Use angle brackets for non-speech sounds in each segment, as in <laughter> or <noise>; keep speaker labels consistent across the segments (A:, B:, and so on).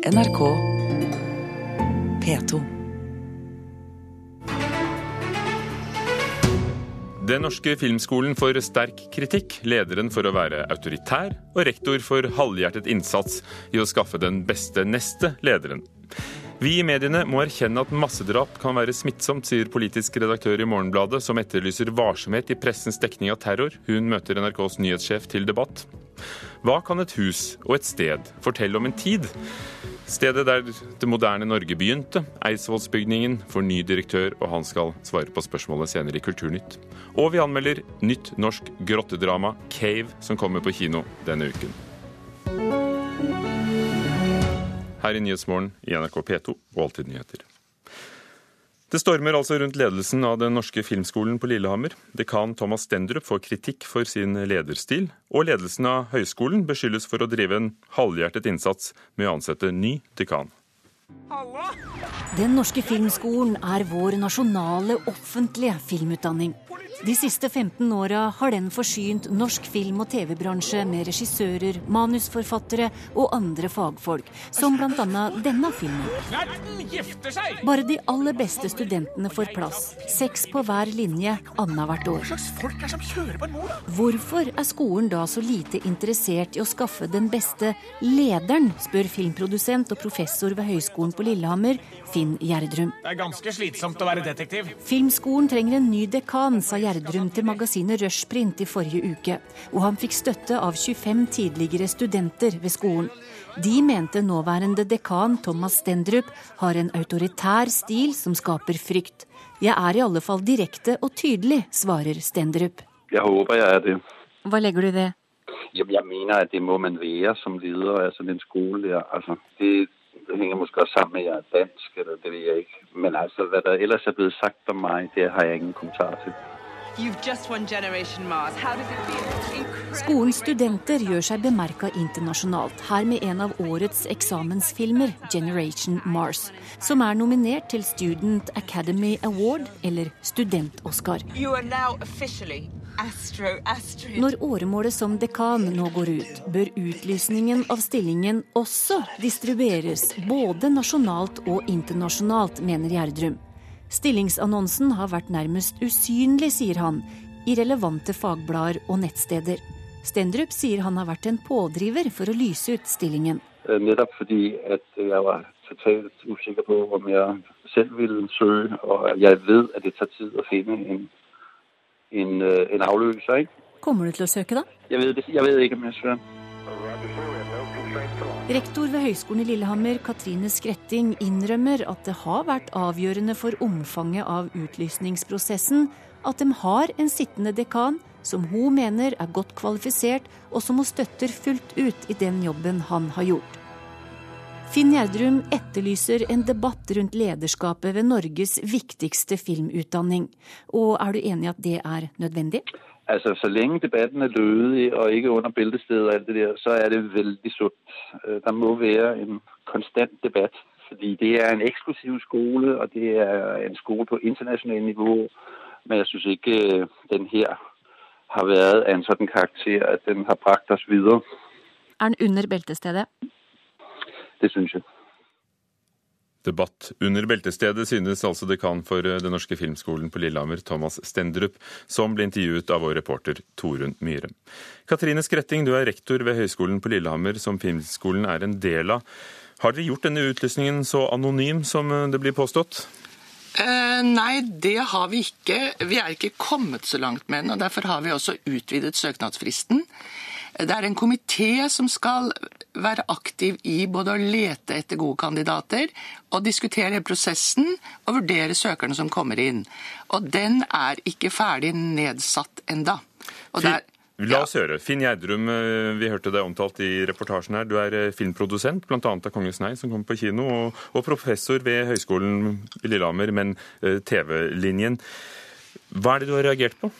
A: NRK P2.
B: Den norske filmskolen får sterk kritikk, lederen for å være autoritær og rektor for halvhjertet innsats i å skaffe den beste neste lederen. Vi i mediene må erkjenne at massedrap kan være smittsomt, sier politisk redaktør i Morgenbladet, som etterlyser varsomhet i pressens dekning av terror. Hun møter NRKs nyhetssjef til debatt. Hva kan et hus og et sted fortelle om en tid? Stedet der det moderne Norge begynte, Eidsvollsbygningen, får ny direktør, og han skal svare på spørsmålet senere i Kulturnytt. Og vi anmelder nytt norsk grottedrama, Cave, som kommer på kino denne uken. Her i Nyhetsmorgen i NRK P2 og Alltid nyheter. Det stormer altså rundt ledelsen av Den norske filmskolen på Lillehammer. Dekan Thomas Stendrup får kritikk for sin lederstil, og ledelsen av høyskolen beskyldes for å drive en halvhjertet innsats med å ansette ny dekan.
C: Den norske filmskolen er vår nasjonale offentlige filmutdanning. De siste 15 åra har den forsynt norsk film- og TV-bransje med regissører, manusforfattere og andre fagfolk, som bl.a. denne filmen. Bare de aller beste studentene får plass, seks på hver linje annethvert år. Hvorfor er skolen da så lite interessert i å skaffe den beste lederen, spør filmprodusent og professor ved Høgskolen på Lillehammer, Finn Gjerdrum.
D: Det er ganske slitsomt å være detektiv.
C: Filmskolen trenger en ny dekan, sa Gjerdrum til magasinet Rushprint i forrige uke. Og han fikk støtte av 25 tidligere studenter ved skolen. De mente nåværende dekan Thomas Stendrup har en autoritær stil som skaper frykt. Jeg er i alle fall direkte og tydelig, svarer Stendrup.
E: Jeg håper jeg er det.
C: Hva legger du i det?
E: Jeg mener at det må man være som leder Altså den skolen skole der. Altså, det, det henger måske også sammen med at jeg er dansk, eller det ved jeg ikke. Men altså, hvad der ellers er blevet sagt om meg, det har jeg ingen kommentar til.
F: You've just won Generation Mars. How does it feel? Incredible.
C: Skolens studenter gjør seg bemerka internasjonalt, her med en av årets eksamensfilmer, 'Generation Mars', som er nominert til Student Academy Award, eller Student-Oscar. Når åremålet som dekan nå går ut, bør utlysningen av stillingen også distribueres, både nasjonalt og internasjonalt, mener Gjerdrum. Stillingsannonsen har vært nærmest usynlig, sier han, i relevante fagblader og nettsteder. Stendrup sier han har vært en pådriver for å lyse ut stillingen.
E: Nettopp fordi at jeg var totalt usikker på om jeg selv ville søge, og jeg vet at det tar tid å finne en, en, øh, en avløser. Ikke?
C: Kommer du til å søke, da?
E: Jeg, vet, jeg vet ikke om jeg søker.
C: Rektor ved Høgskolen i Lillehammer, Katrine Skretting, innrømmer at det har vært avgjørende for omfanget av utlysningsprosessen at de har en sittende dekan som hun mener er godt kvalifisert, og som hun støtter fullt ut i den jobben han har gjort. Finn Gjerdrum etterlyser en debatt rundt lederskapet ved Norges viktigste filmutdanning. Og er du enig i at det er nødvendig?
E: Altså, Så lenge debatten er lødig og ikke under beltestedet og alt det der, så er det veldig sunt. Det Der må være en konstant debatt. Fordi det er en eksklusiv skole, og det er en skole på internasjonalt nivå. Men jeg syns ikke øh, den her har vært av en sånn karakter at den har brakt oss videre.
C: Er den under beltestedet?
E: Det syns jeg.
B: Debatt under beltestedet, synes altså dekan for Den norske filmskolen på Lillehammer, Thomas Stendrup, som ble intervjuet av vår reporter Torunn Myhre. Katrine Skretting, du er rektor ved Høgskolen på Lillehammer, som filmskolen er en del av. Har dere gjort denne utlysningen så anonym som det blir påstått?
G: Eh, nei, det har vi ikke. Vi er ikke kommet så langt med den, og derfor har vi også utvidet søknadsfristen. Det er en komité som skal være aktiv i både å lete etter gode kandidater og diskutere prosessen og vurdere søkerne som kommer inn. Og den er ikke ferdig nedsatt enda. Og der,
B: La oss høre. Finn Gjerdrum, eh, vi hørte deg omtalt i reportasjen her. Du er eh, filmprodusent, bl.a. av Kongens nei, som kommer på kino, og, og professor ved Høgskolen i Lillehammer, men eh, TV-linjen. Hva er det du har reagert på?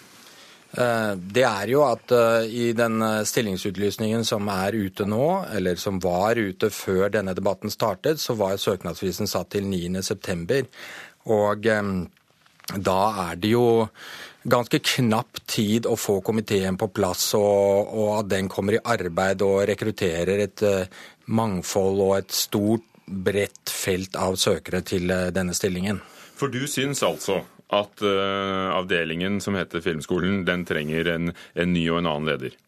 H: Eh, Det er jo at eh, i den eh, stillingsutlysningen som er ute nå, eller som var ute før denne debatten startet, så var søknadsfristen satt til 9.9. Og da er det jo ganske knapp tid å få komiteen på plass, og, og at den kommer i arbeid og rekrutterer et mangfold og et stort bredt felt av søkere til denne stillingen.
B: For du syns altså at uh, avdelingen som heter Filmskolen, den trenger en, en ny og en annen leder?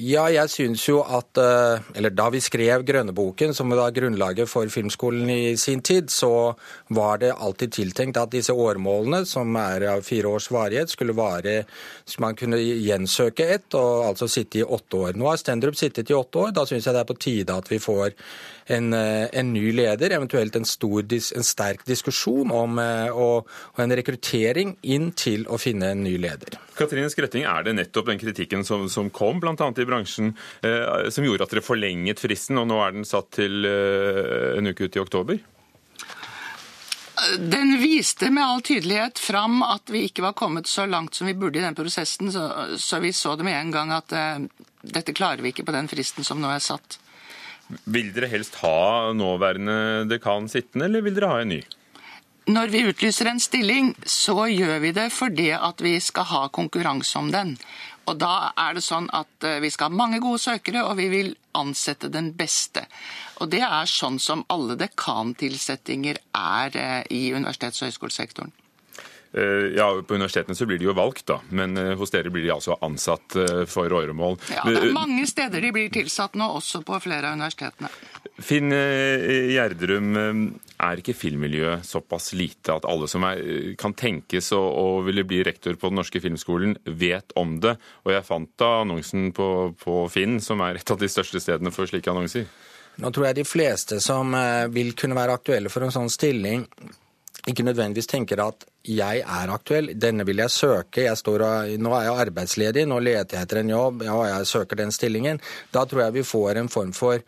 H: Ja, jeg syns jo at eh, Eller da vi skrev Grønneboken, som var grunnlaget for Filmskolen i sin tid, så var det alltid tiltenkt at disse årmålene, som er av fire års varighet, skulle vare så man kunne gjensøke ett, og altså sitte i åtte år. Nå har Stendrup sittet i åtte år. Da syns jeg det er på tide at vi får en, eh, en ny leder, eventuelt en, stor, en sterk diskusjon om eh, og, og en rekruttering inn til å finne en ny leder.
B: Katrine Skretting, er det nettopp den kritikken som, som kom bl.a. i bransjen, eh, som gjorde at dere forlenget fristen, og nå er den satt til eh, en uke ut i oktober?
G: Den viste med all tydelighet fram at vi ikke var kommet så langt som vi burde i den prosessen, så, så vi så det med en gang at eh, dette klarer vi ikke på den fristen som nå er satt.
B: Vil dere helst ha nåværende dekan sittende, eller vil dere ha en ny?
G: Når vi utlyser en stilling, så gjør vi det fordi at vi skal ha konkurranse om den. Og da er det sånn at eh, vi skal ha mange gode søkere, og vi vil ansette den beste. Og det er sånn som alle dekantilsettinger er eh, i universitets- og høyskolesektoren.
B: Eh, ja, På universitetene så blir de jo valgt, da, men hos dere blir de altså ansatt for åremål.
G: Ja, det er mange steder de blir tilsatt nå, også på flere av universitetene.
B: Finn Gjerdrum, er ikke filmmiljøet såpass lite at alle som er, kan tenkes å, å, ville bli rektor på Den norske filmskolen, vet om det? Og jeg fant da annonsen på, på Finn, som er et av de største stedene for slike annonser.
H: Nå tror jeg de fleste som eh, vil kunne være aktuelle for en sånn stilling, ikke nødvendigvis tenker at jeg er aktuell, denne vil jeg søke, jeg står, nå er jeg arbeidsledig, nå leter jeg etter en jobb, ja, jeg søker den stillingen. Da tror jeg vi får en form for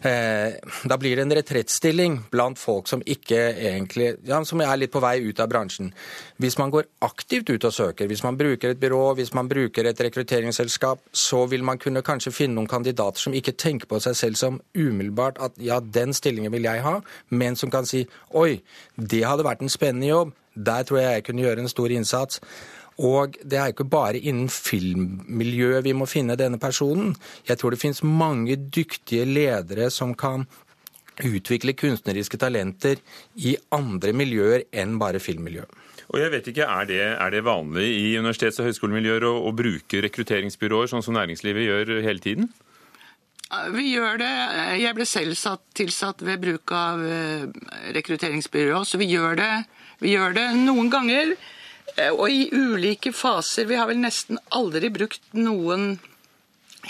H: Eh, da blir det en retrettstilling blant folk som ikke egentlig ja, som er litt på vei ut av bransjen. Hvis man går aktivt ut og søker, hvis man bruker et byrå, hvis man bruker et rekrutteringsselskap, så vil man kunne kanskje finne noen kandidater som ikke tenker på seg selv som umiddelbart at ja, den stillingen vil jeg ha, men som kan si oi, det hadde vært en spennende jobb, der tror jeg jeg kunne gjøre en stor innsats. Og det er ikke bare innen filmmiljøet vi må finne denne personen. Jeg tror det finnes mange dyktige ledere som kan utvikle kunstneriske talenter i andre miljøer enn bare filmmiljøet.
B: Og jeg vet ikke, Er det, er det vanlig i universitets- og høyskolemiljøer å, å bruke rekrutteringsbyråer, sånn som næringslivet gjør hele tiden?
G: Vi gjør det. Jeg ble selv satt, tilsatt ved bruk av eh, rekrutteringsbyrå, så vi gjør det, vi gjør det noen ganger. Eh, og i ulike faser. Vi har vel nesten aldri brukt noen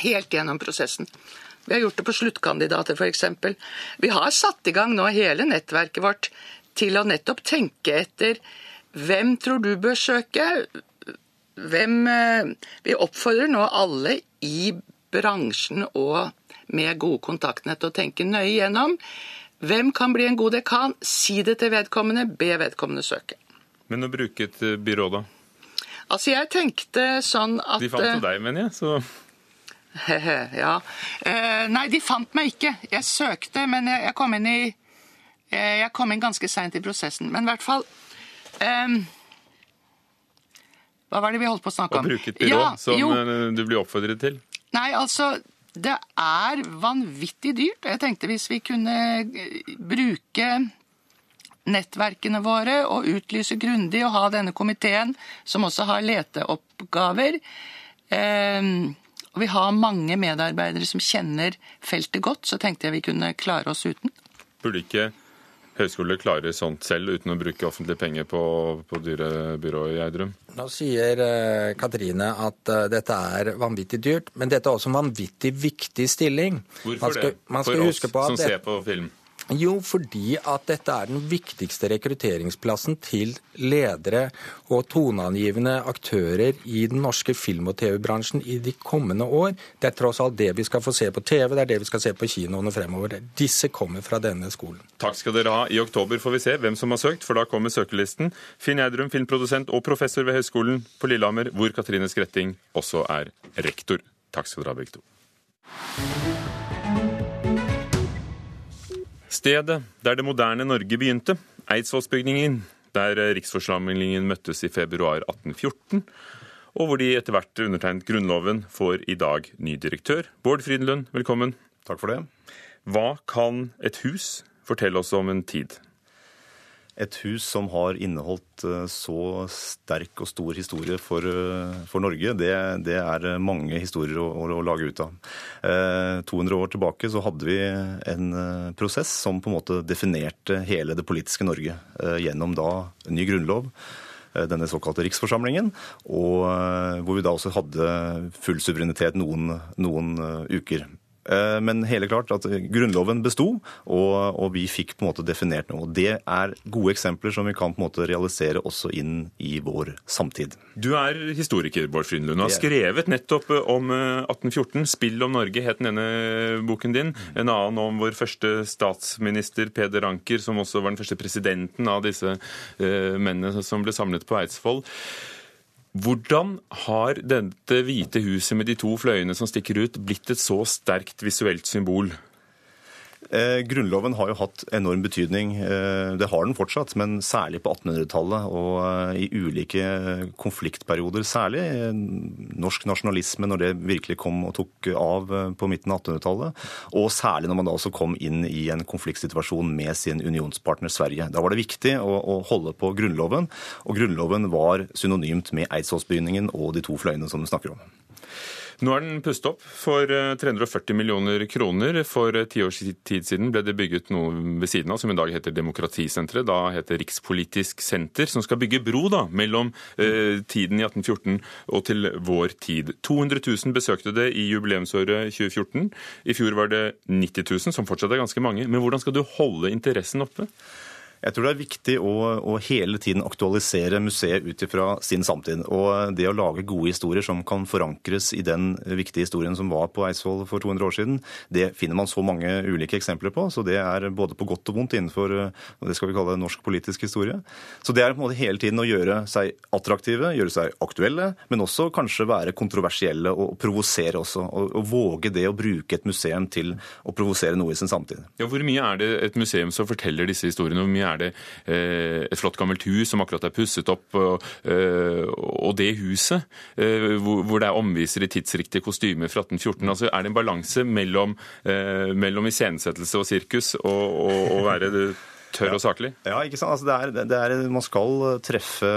G: helt gjennom prosessen. Vi har gjort det på sluttkandidater, f.eks. Vi har satt i gang nå hele nettverket vårt til å nettopp tenke etter hvem tror du bør søke? Hvem eh, Vi oppfordrer nå alle i bransjen og med gode kontaktnett å tenke nøye gjennom. Hvem kan bli en god dekan? Si det til vedkommende, be vedkommende søke.
B: Men å bruke et eh, byrå, da?
G: Altså, jeg tenkte sånn at
B: De fant jo eh, deg, mener jeg, så
G: Ja. Eh, nei, de fant meg ikke. Jeg søkte, men jeg, kom inn i Jeg kom inn ganske seint i prosessen. Men i hvert fall Hva var det vi holdt på å snakke
B: om? Å bruke et byrå ja, som jo. du blir oppfordret til?
G: Nei, altså Det er vanvittig dyrt. Jeg tenkte hvis vi kunne bruke nettverkene våre og utlyse grundig og ha denne komiteen, som også har leteoppgaver. Eh, og vi har mange medarbeidere som kjenner feltet godt, så tenkte jeg vi kunne klare oss uten.
B: Burde ikke høyskoler klarer sånt selv uten å bruke offentlige penger på, på dyre byråer i Eidrum?
H: Nå sier uh, Katrine at uh, dette er vanvittig dyrt, men dette er også en vanvittig viktig stilling.
B: Hvorfor skal, det? For oss som ser på film?
H: Jo, fordi at dette er den viktigste rekrutteringsplassen til ledere og toneangivende aktører i den norske film- og TV-bransjen i de kommende år. Det er tross alt det vi skal få se på TV, det er det vi skal se på kinoene fremover. Disse kommer fra denne skolen.
B: Takk skal dere ha. I oktober får vi se hvem som har søkt, for da kommer søkerlisten. Finn Eidrum, filmprodusent og professor ved Høgskolen på Lillehammer, hvor Katrine Skretting også er rektor. Takk skal dere ha, begge to. Stedet der det moderne Norge begynte, Eidsvollsbygningen, der riksforsamlingen møttes i februar 1814, og hvor de etter hvert undertegnet Grunnloven, får i dag ny direktør. Bård Frydenlund, velkommen.
A: Takk for det.
B: Hva kan et hus fortelle oss om en tid?
A: Et hus som har inneholdt eh, så sterk og stor historie for, eh, for Norge, det, det, er mange historier å, å, lage ut av. Eh, 200 år tilbake så hadde vi en eh, prosess som på en måte definerte hele det politiske Norge eh, gjennom da en ny grunnlov denne såkalte riksforsamlingen, og hvor vi da også hadde full suverenitet noen, noen uker. Eh, men hele klart at Grunnloven besto, og, og, vi fikk på en måte definert noe. Det er gode eksempler som vi kan på en måte realisere også inn i vår samtid.
B: Du er historiker, Bård Frydenlund, og har skrevet nettopp om 1814. Eh, 'Spill om Norge' het den ene boken din. En annen om vår første statsminister, Peder Anker, som også var den første presidenten av disse mennene som ble samlet på Eidsvoll. Hvordan har dette hvite huset med de to fløyene som stikker ut, blitt et så sterkt visuelt symbol?
A: Eh, grunnloven har jo hatt enorm betydning. Eh, det har den fortsatt, men særlig på 1800-tallet og eh, i ulike konfliktperioder. Særlig norsk nasjonalisme når det virkelig kom og tok av på midten av 1800-tallet. Og særlig når man da også kom inn i en konfliktsituasjon med sin unionspartner Sverige. Da var det viktig å, å holde på Grunnloven, og Grunnloven var synonymt med Eidsvollsbygningen og de to fløyene som du snakker om.
B: Nå er den pustet opp for 340 eh, millioner kroner. For eh, ti års tid siden ble det bygget noe ved siden av som i dag heter Demokratisenteret. Da heter Rikspolitisk senter, som skal bygge bro da, mellom eh, tiden i 1814 og til vår tid. 200 000 besøkte det i jubileumsåret 2014. I fjor var det 90 000, som fortsatt er ganske mange. Men hvordan skal du holde interessen oppe?
A: Jeg tror det er viktig å, å hele tiden aktualisere museet ut ifra sin samtid. Og det å lage gode historier som kan forankres i den viktige historien som var på Eidsvoll for 200 år siden, det finner man så mange ulike eksempler på. Så det er både på godt og vondt innenfor det skal vi kalle norsk politisk historie. Så det er på en måte hele tiden å gjøre seg attraktive, gjøre seg aktuelle, men også kanskje være kontroversielle og provosere også. Og, og våge det å bruke et museum til å provosere noe i sin samtid.
B: Ja, hvor mye er det et museum som forteller disse historiene? Hvor mye er det eh, et flott gammelt hus som akkurat er pusset opp, og, eh, og det huset, eh, hvor det er omviser i tidsriktige kostymer fra 1814. Altså, er det en balanse mellom, mellom iscenesettelse og sirkus og, og, og være tørr og saklig?
A: Ja, ikke sant. Altså, det er, det er, man skal treffe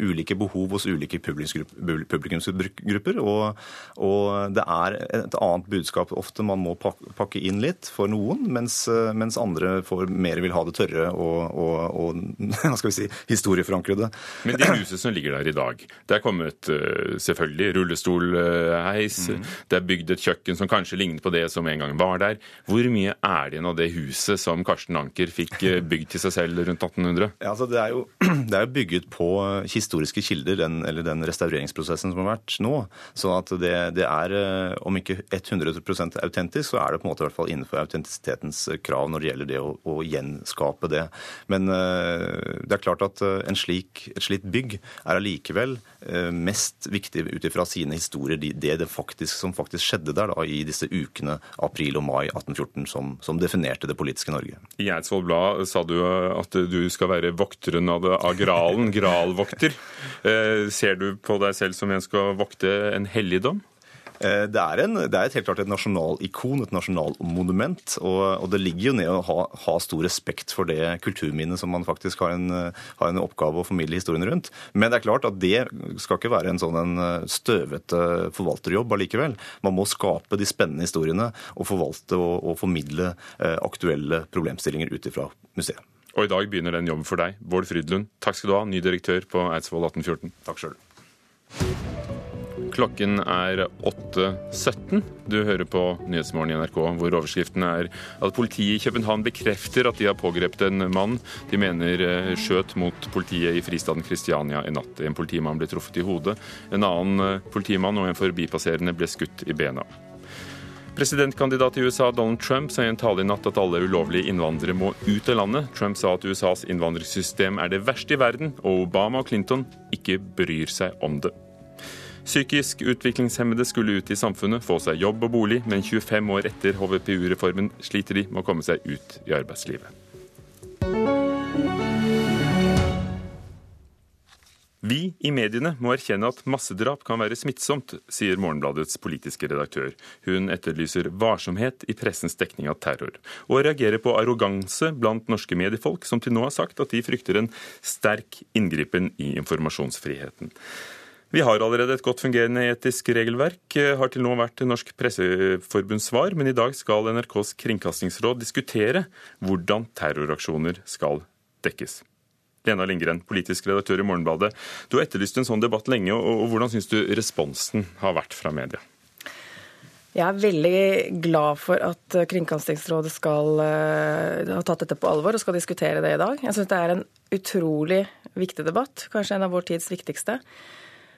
A: ulike behov hos ulike publikumsgrupper. Og, og, det er et annet budskap ofte man må pakke inn litt for noen, mens, mens andre får mer vil ha det tørre og, og, og <laughs> hva skal vi si, historieforankrede.
B: Men de husene som ligger der i dag, det er kommet eh, selvfølgelig rullestolheis, mm. det er bygd et kjøkken som kanskje ligner på det som en gang var der. Hvor mye er det igjen av det huset som Karsten Anker fikk eh, bygd til seg selv rundt 1800?
A: Ja, altså det, er jo, <clears throat> det er jo bygget på historiske kilder, den, eller den restaureringsprosessen som har vært nå. sånn at det, det er, eh, om ikke 100% autentisk, så er det på en måte i hvert fall innenfor autentisitetens krav når det gjelder det å, å gjenskape det. Men uh, det er klart at eh, en slik, et slikt bygg er allikevel mest viktig ut ifra sine historier, det, det faktisk, som faktisk skjedde der da, i disse ukene april og mai 1814 som, som definerte det politiske Norge.
B: I Eidsvoll Blad sa du at du skal være vokteren av, det, av gralen, <laughs> gralvokter. Eh, ser du på deg selv som en skal vokte en helligdom?
A: Eh, det er, en, det er helt klart et nasjonalikon, et nasjonalmonument. Og, og det ligger jo ned å ha, ha, stor respekt for det kulturminnet som man faktisk har en, har en, oppgave å formidle historien rundt. Men det er klart at det skal ikke være en sånn en støvete forvalterjobb allikevel. Man må skape de spennende historiene og forvalte og, og formidle eh, aktuelle problemstillinger ut ifra museet.
B: Og i dag begynner den jobben for deg. Bård Frydlund, takk skal du ha, ny direktør på Eidsvoll 1814.
A: Takk sjøl.
B: Klokken er 8.17. Du hører på Nyhetsmorgen i NRK, hvor overskriften er at politiet i København bekrefter at de har pågrepet en mann de mener eh, skjøt mot politiet i fristaden Kristiania i natt. En politimann ble truffet i hodet. En annen eh, politimann og en forbipasserende ble skutt i bena. Presidentkandidat i USA Donald Trump sa i en tale i natt at alle ulovlige innvandrere må ut av landet. Trump sa at USAs innvandringssystem er det verste i verden, og Obama og Clinton ikke bryr seg om det. Psykisk utviklingshemmede skulle ut i samfunnet, få seg jobb og bolig, men 25 år etter HVPU-reformen sliter de med å komme seg ut i arbeidslivet. Vi i mediene må erkjenne at massedrap kan være smittsomt, sier Morgenbladets politiske redaktør. Hun etterlyser varsomhet i pressens dekning av terror, og reagerer på arroganse blant norske mediefolk, som til nå har sagt at de frykter en sterk inngripen i informasjonsfriheten. Vi har allerede et godt fungerende etisk regelverk, har til nå vært Norsk Presseforbunds svar, men i dag skal NRKs kringkastingsråd diskutere hvordan terroraksjoner skal dekkes. Lena Lindgren, politisk redaktør i Morgenbladet. Du har etterlyst en sånn debatt lenge, og hvordan syns du responsen har vært fra media?
I: Jeg er veldig glad for at Kringkastingsrådet skal uh, ha tatt dette på alvor og skal diskutere det i dag. Jeg syns det er en utrolig viktig debatt, kanskje en av vår tids viktigste.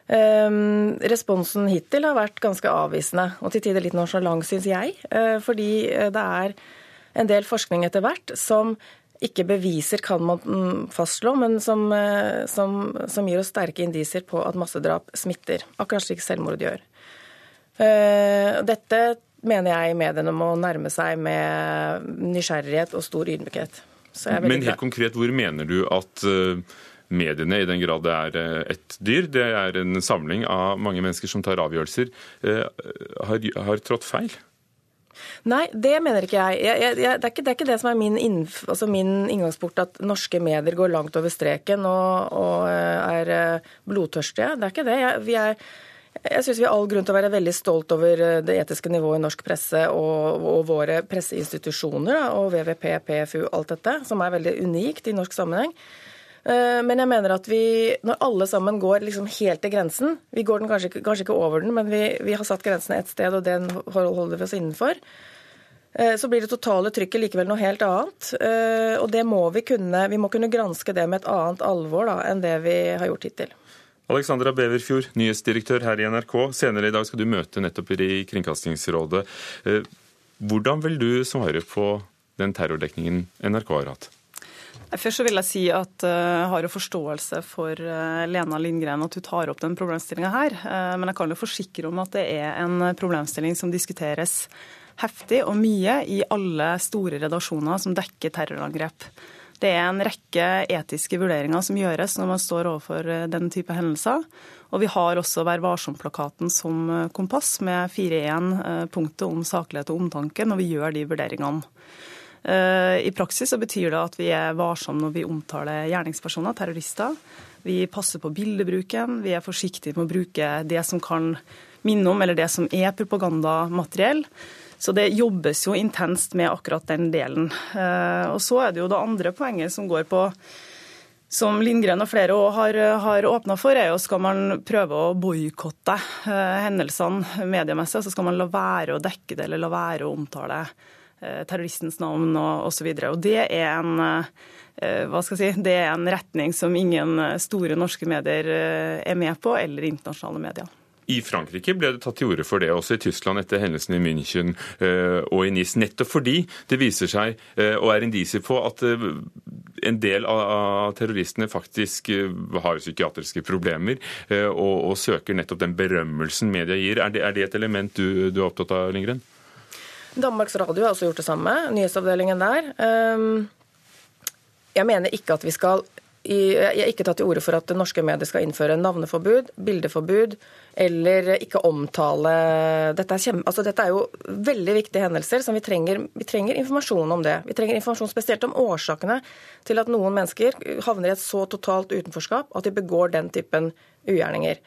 I: Um, responsen hittil har vært ganske avvisende, og til tider litt nonsjalant, syns jeg. Uh, fordi det er en del forskning etter hvert som ikke beviser, kan man fastslå, men som, eh, som, som gir oss sterke indisier på at massedrap smitter. Akkurat slik selvmord gjør. Eh, dette mener jeg mediene må nærme seg med nysgjerrighet og stor ydmykhet.
B: Men helt konkret, hvor mener du at eh, mediene, i den grad det er et dyr, det er en samling av mange mennesker som tar avgjørelser, har, har trådt feil?
I: Nei, det mener ikke jeg. jeg, jeg, jeg det, er ikke, det, er ikke, det som er min, innf, altså min, inngangsport, at norske medier går langt over streken og, og eh, er eh, blodtørstige. Det er ikke det. vi er jeg syns vi har all grunn til å være veldig stolt over eh, det etiske nivået i norsk presse og, og våre presseinstitusjoner og VVP, PFU, alt dette, som er veldig unikt i norsk sammenheng. Men jeg mener at vi, når alle sammen går liksom helt til grensen Vi går den kanskje, kanskje ikke over den, men vi, vi har satt grensene ett sted, og den holder vi oss innenfor. Eh, så blir det totale trykket likevel noe helt annet. Eh, og det må vi kunne. Vi må kunne granske det med et annet alvor da, enn det vi har gjort hittil.
B: Alexandra Beverfjord, nyhetsdirektør her i NRK. Senere i dag skal du møte nettopp i Kringkastingsrådet. Eh, hvordan vil du svare på den terrordekningen NRK har hatt?
J: Først så vil jeg si at jeg har jo forståelse for Lena Lindgren at hun tar opp den problemstillinga her. Men jeg kan jo forsikre om at det er en problemstilling som diskuteres heftig og mye i alle store redaksjoner som dekker terrorangrep. Det er en rekke etiske vurderinger som gjøres når man står overfor eh, den type hendelser. Og vi har også Vær varsom-plakaten som eh, kompass, med 4.1-punktet eh, om saklighet og omtanke når vi gjør de vurderingene. I praksis så betyr det at vi er varsomme når vi omtaler gjerningspersoner, terrorister. Vi passer på bildebruken, vi er forsiktige med å bruke det som kan minne om, eller det som er propagandamateriell. Så det jobbes jo intenst med akkurat den delen. Eh, og så er det jo det andre poenget som går på som Lindgren og flere har, har åpna for, er jo skal man prøve å boikotte eh, hendelsene mediemessig. Så skal man la være å dekke det eller la være å omtale eh, terroristens navn og osv. Det er jeg si, det er en retning som ingen store norske medier er med på, eller internasjonale medier.
B: I Frankrike ble det tatt til orde for det, også i Tyskland etter hendelsen i München eh, og i Nis. Nettopp fordi det viser seg, eh, og er indisier på, at eh, en del av terroristene faktisk har psykiatriske problemer og, og søker nettopp den berømmelsen media gir. Er det, er det et element du, du, er opptatt av, Lindgren?
I: Danmarks Radio har også gjort det samme, nyhetsavdelingen der. Ehm, jeg mener ikke at vi skal jeg har ikke tatt til orde for at norske medier skal innføre navneforbud, bildeforbud eller ikke omtale dette er, kjem, altså dette er jo veldig viktige hendelser som vi trenger, vi trenger informasjon om det. Vi trenger informasjon spesielt om årsakene til at noen mennesker havner i et så totalt utenforskap at de begår den typen ugjerninger.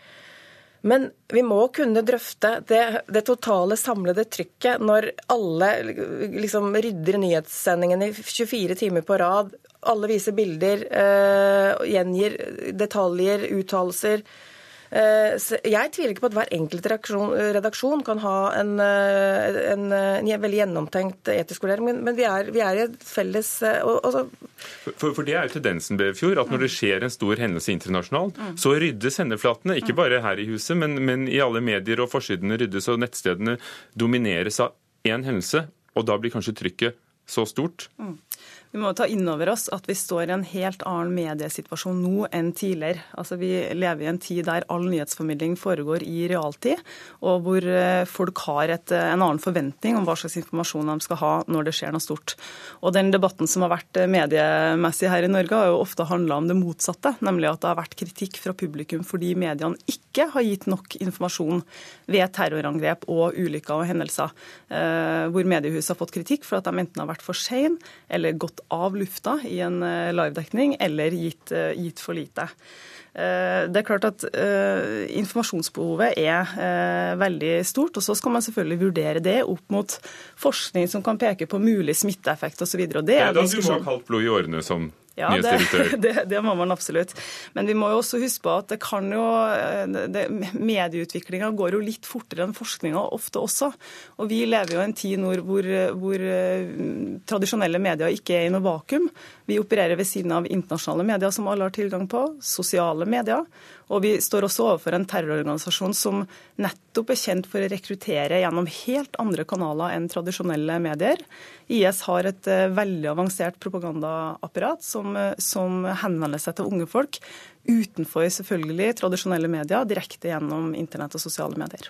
I: Men vi må kunne drøfte det, det, totale samlede trykket når alle liksom rydder nyhetssendingen i 24 timer på rad. Alle viser bilder, øh, gjengir detaljer, uttalelser. Uh, jeg tviler ikke på at hver enkelt redaksjon kan ha en, uh, en, en veldig gjennomtenkt etisk vurdering, men, men vi, er, vi, er, i et felles og, og
B: for, for, det er jo tendensen, Befjord, at når det skjer en stor hendelse internasjonalt, mm. så ryddes sendeflatene. Ikke bare her i huset, men, men i alle medier, og forsidene ryddes, og nettstedene domineres av én hendelse. Og da blir kanskje trykket så stort. Mm.
J: Vi må ta inn over oss at vi står i en helt annen mediesituasjon nå enn tidligere. Altså, vi lever i en tid der all nyhetsformidling foregår i realtid, og hvor eh, folk har et, eh, en annen forventning om hva slags informasjon de skal ha når det skjer noe stort. Og Den debatten som har vært eh, mediemessig her i Norge, har jo ofte handla om det motsatte, nemlig at det har vært kritikk fra publikum fordi mediene ikke har gitt nok informasjon ved terrorangrep og ulykker og hendelser, hvor mediehuset har fått kritikk for at de enten har vært for sene eller gått av lufta i en eh, livedekning, eller gitt, eh, gitt for lite. Eh, det er klart at uh, Informasjonsbehovet er uh, veldig stort. og Så skal man selvfølgelig vurdere det opp mot forskning som kan peke på mulig smitteeffekt osv. Det
B: er da du må ha kaldt blod i årene som ja,
J: det, <laughs> det, det, må man absolutt. Men vi må jo også huske på at det kan jo Medieutviklinga går jo litt fortere enn forskninga ofte også. Og vi lever jo i en tid nå hvor, hvor tradisjonelle medier ikke er i noe vakuum. Vi opererer ved siden av internasjonale medier som alle har tilgang på, sosiale medier. Og vi står også overfor en terrororganisasjon som nettopp er kjent for å rekruttere gjennom helt andre kanaler enn tradisjonelle medier. IS har et eh, veldig avansert propagandaapparat som, eh, som henvender seg til unge folk utenfor selvfølgelig tradisjonelle medier, direkte gjennom internett og sosiale medier.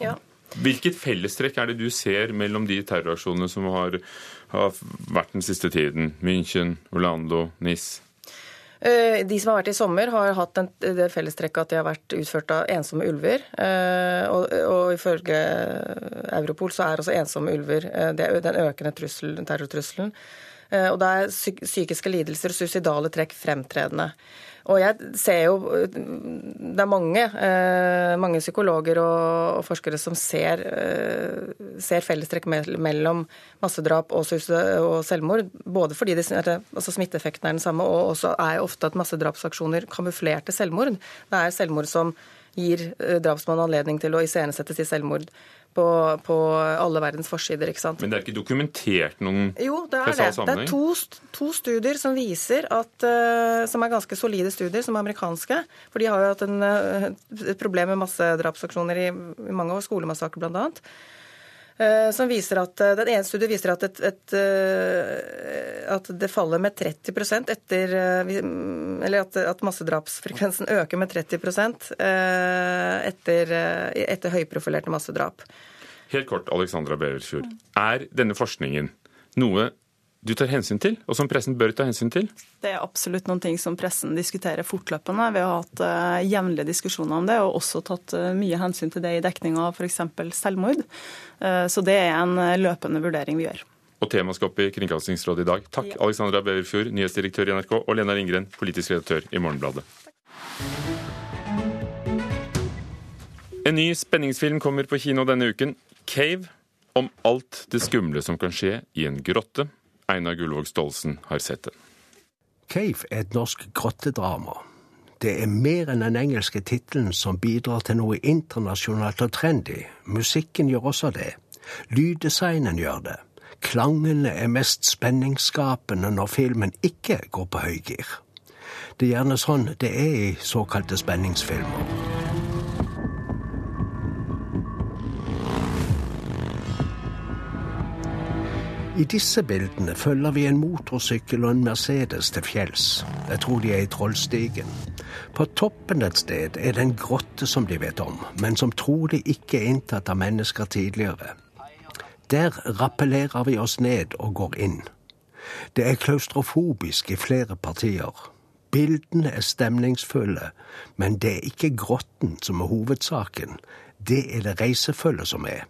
B: Ja. Hvilket fellestrekk er det du ser mellom de terroraksjonene som har, har vært den siste tiden? München, Orlando, Nis?
I: Eh, de som har vært i sommer, har hatt det fellestrekket at de har vært utført av ensomme ulver. Eh, og, og ifølge Europol så er også ensomme ulver eh, den økende trusselen, terrortrusselen. Og da er psykiske lidelser og suicidale trekk fremtredende. Og jeg ser jo Det er mange, eh, mange psykologer og, forskere som ser, eh, ser fellestrekk mellom massedrap og, og, selvmord. Både fordi det, altså smitteeffekten er den samme, og også er ofte at massedrapsaksjoner kamuflerte selvmord. Det er selvmord som gir drapsmannen drapsmann anledning til å iscenesette sitt selvmord på, på, alle verdens forsider. ikke sant?
B: Men det er ikke dokumentert noen
I: Jo, det er det. Det er to, to studier som viser at, uh, som er ganske solide studier, som er amerikanske. For de har jo hatt en, uh, et problem med massedrapsaksjoner i, i mange år, skolemassakre bl.a. Uh, som viser at, Den ene studien viser at, et, et, at det faller med 30% etter Eller at, at massedrapsfrekvensen øker med 30% etter, etter høyprofilerte massedrap.
B: Helt kort, Alexandra Beversfjord. Er denne forskningen noe du tar hensyn til, og som pressen bør ta hensyn til?
J: Det er absolutt noen ting som pressen diskuterer fortløpende. Vi har hatt uh, jevnlige diskusjoner om det, og også tatt uh, mye hensyn til det i dekning av f.eks. selvmord. Uh, så det er en løpende vurdering vi gjør.
B: Og temaet skal opp i Kringkastingsrådet i dag. Takk, ja. Alexandra Beverfjord, nyhetsdirektør i NRK, og Lena Ringgren, politisk redaktør i Morgenbladet. En ny spenningsfilm kommer på kino denne uken. Cave om alt det skumle som kan skje i en grotte. Einar Gullvåg Stolsen har sett den.
K: Cave er et norsk grottedrama. Det er mer enn den engelske tittelen som bidrar til noe internasjonalt og trendy. Musikken gjør også det. Lyddesignen gjør det. Klangene er mest spenningsskapende når filmen ikke går på høygir. Det er gjerne sånn det er i såkalte spenningsfilmer. I disse bildene følger vi en motorsykkel og en Mercedes til fjells. Jeg tror de er i Trollstigen. På toppen et sted er det en grotte som de vet om, men som trolig ikke er inntatt av mennesker tidligere. Der rappellerer vi oss ned og går inn. Det er klaustrofobisk i flere partier. Bildene er stemningsfulle, men det er ikke grotten som er hovedsaken. Det er det reisefølget som er.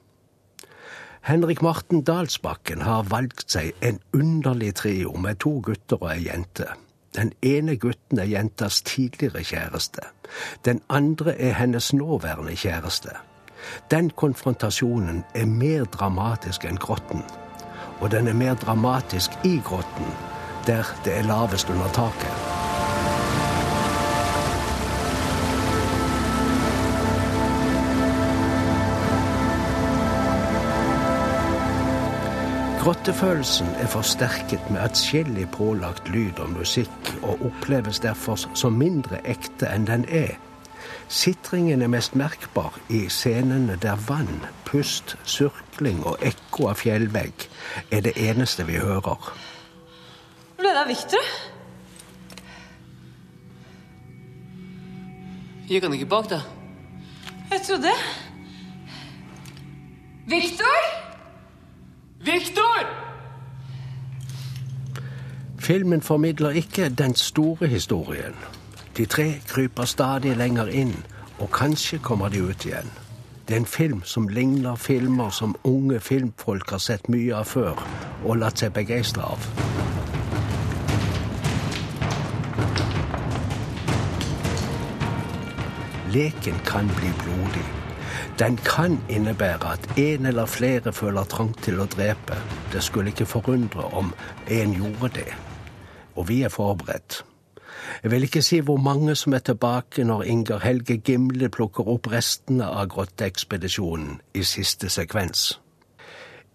K: Henrik Marten Dalsbakken har valgt seg en underlig trio med to gutter og ei jente. Den ene gutten er jentas tidligere kjæreste. Den andre er hennes nåværende kjæreste. Den konfrontasjonen er mer dramatisk enn grotten. Og den er mer dramatisk i grotten, der det er lavest under taket. Grottefølelsen er forsterket med atskillig pålagt lyd og musikk, og oppleves derfor som mindre ekte enn den er. Sitringen er mest merkbar i scenene der vann, pust, surkling og ekko av fjellvegg er det eneste vi hører.
L: det av Victor.
M: Gikk han ikke bak deg?
L: Jeg trodde Victor!
M: Victor!
K: Filmen formidler ikke den store historien. De tre kryper stadig lenger inn, og kanskje kommer de ut igjen. Det er en film som ligner filmer som unge filmfolk har sett mye av før og latt seg begeistre av. Leken kan bli blodig. Den kan innebære at en eller flere føler trang til å drepe. Det skulle ikke forundre om en gjorde det. Og vi er forberedt. Jeg vil ikke si hvor mange som er tilbake når Inger Helge Gimle plukker opp restene av grotteekspedisjonen i siste sekvens.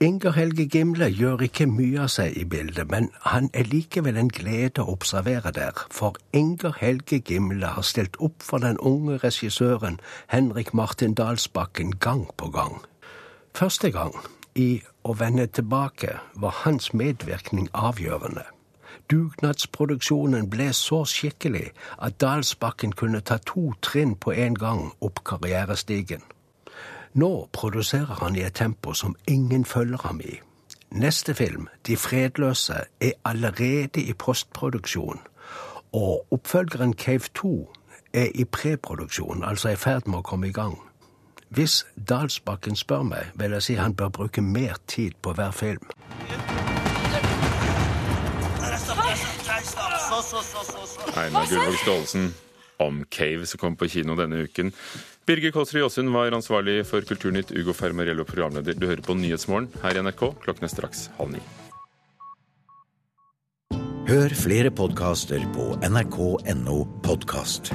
K: Inger Helge Gimle gjør ikke mye av seg i bildet, men han er likevel en glede å observere der, for Inger Helge Gimle har stilt opp for den unge regissøren Henrik Martin Dalsbakken gang på gang. Første gang, i Å vende tilbake, var hans medvirkning avgjørende. Dugnadsproduksjonen ble så skikkelig at Dalsbakken kunne ta to trinn på en gang opp karrierestigen. Nå produserer han i et tempo som ingen følger ham i. Neste film, De fredløse, er allerede i postproduksjon, og oppfølgeren Cave 2 er i preproduksjon, altså i ferd med å komme i gang. Hvis Dalsbakken spør meg, vil jeg si han bør bruke mer tid på hver film.
B: Einar Gullvåg Staalesen om Cave, som kom på kino denne uken. Birger Kåsrud Jåsund var ansvarlig for Kulturnytt, Ugo Fermarello programleder. Du hører på Nyhetsmorgen her i NRK. Klokken er straks halv ni.
N: Hør flere podkaster på nrk.no podkast.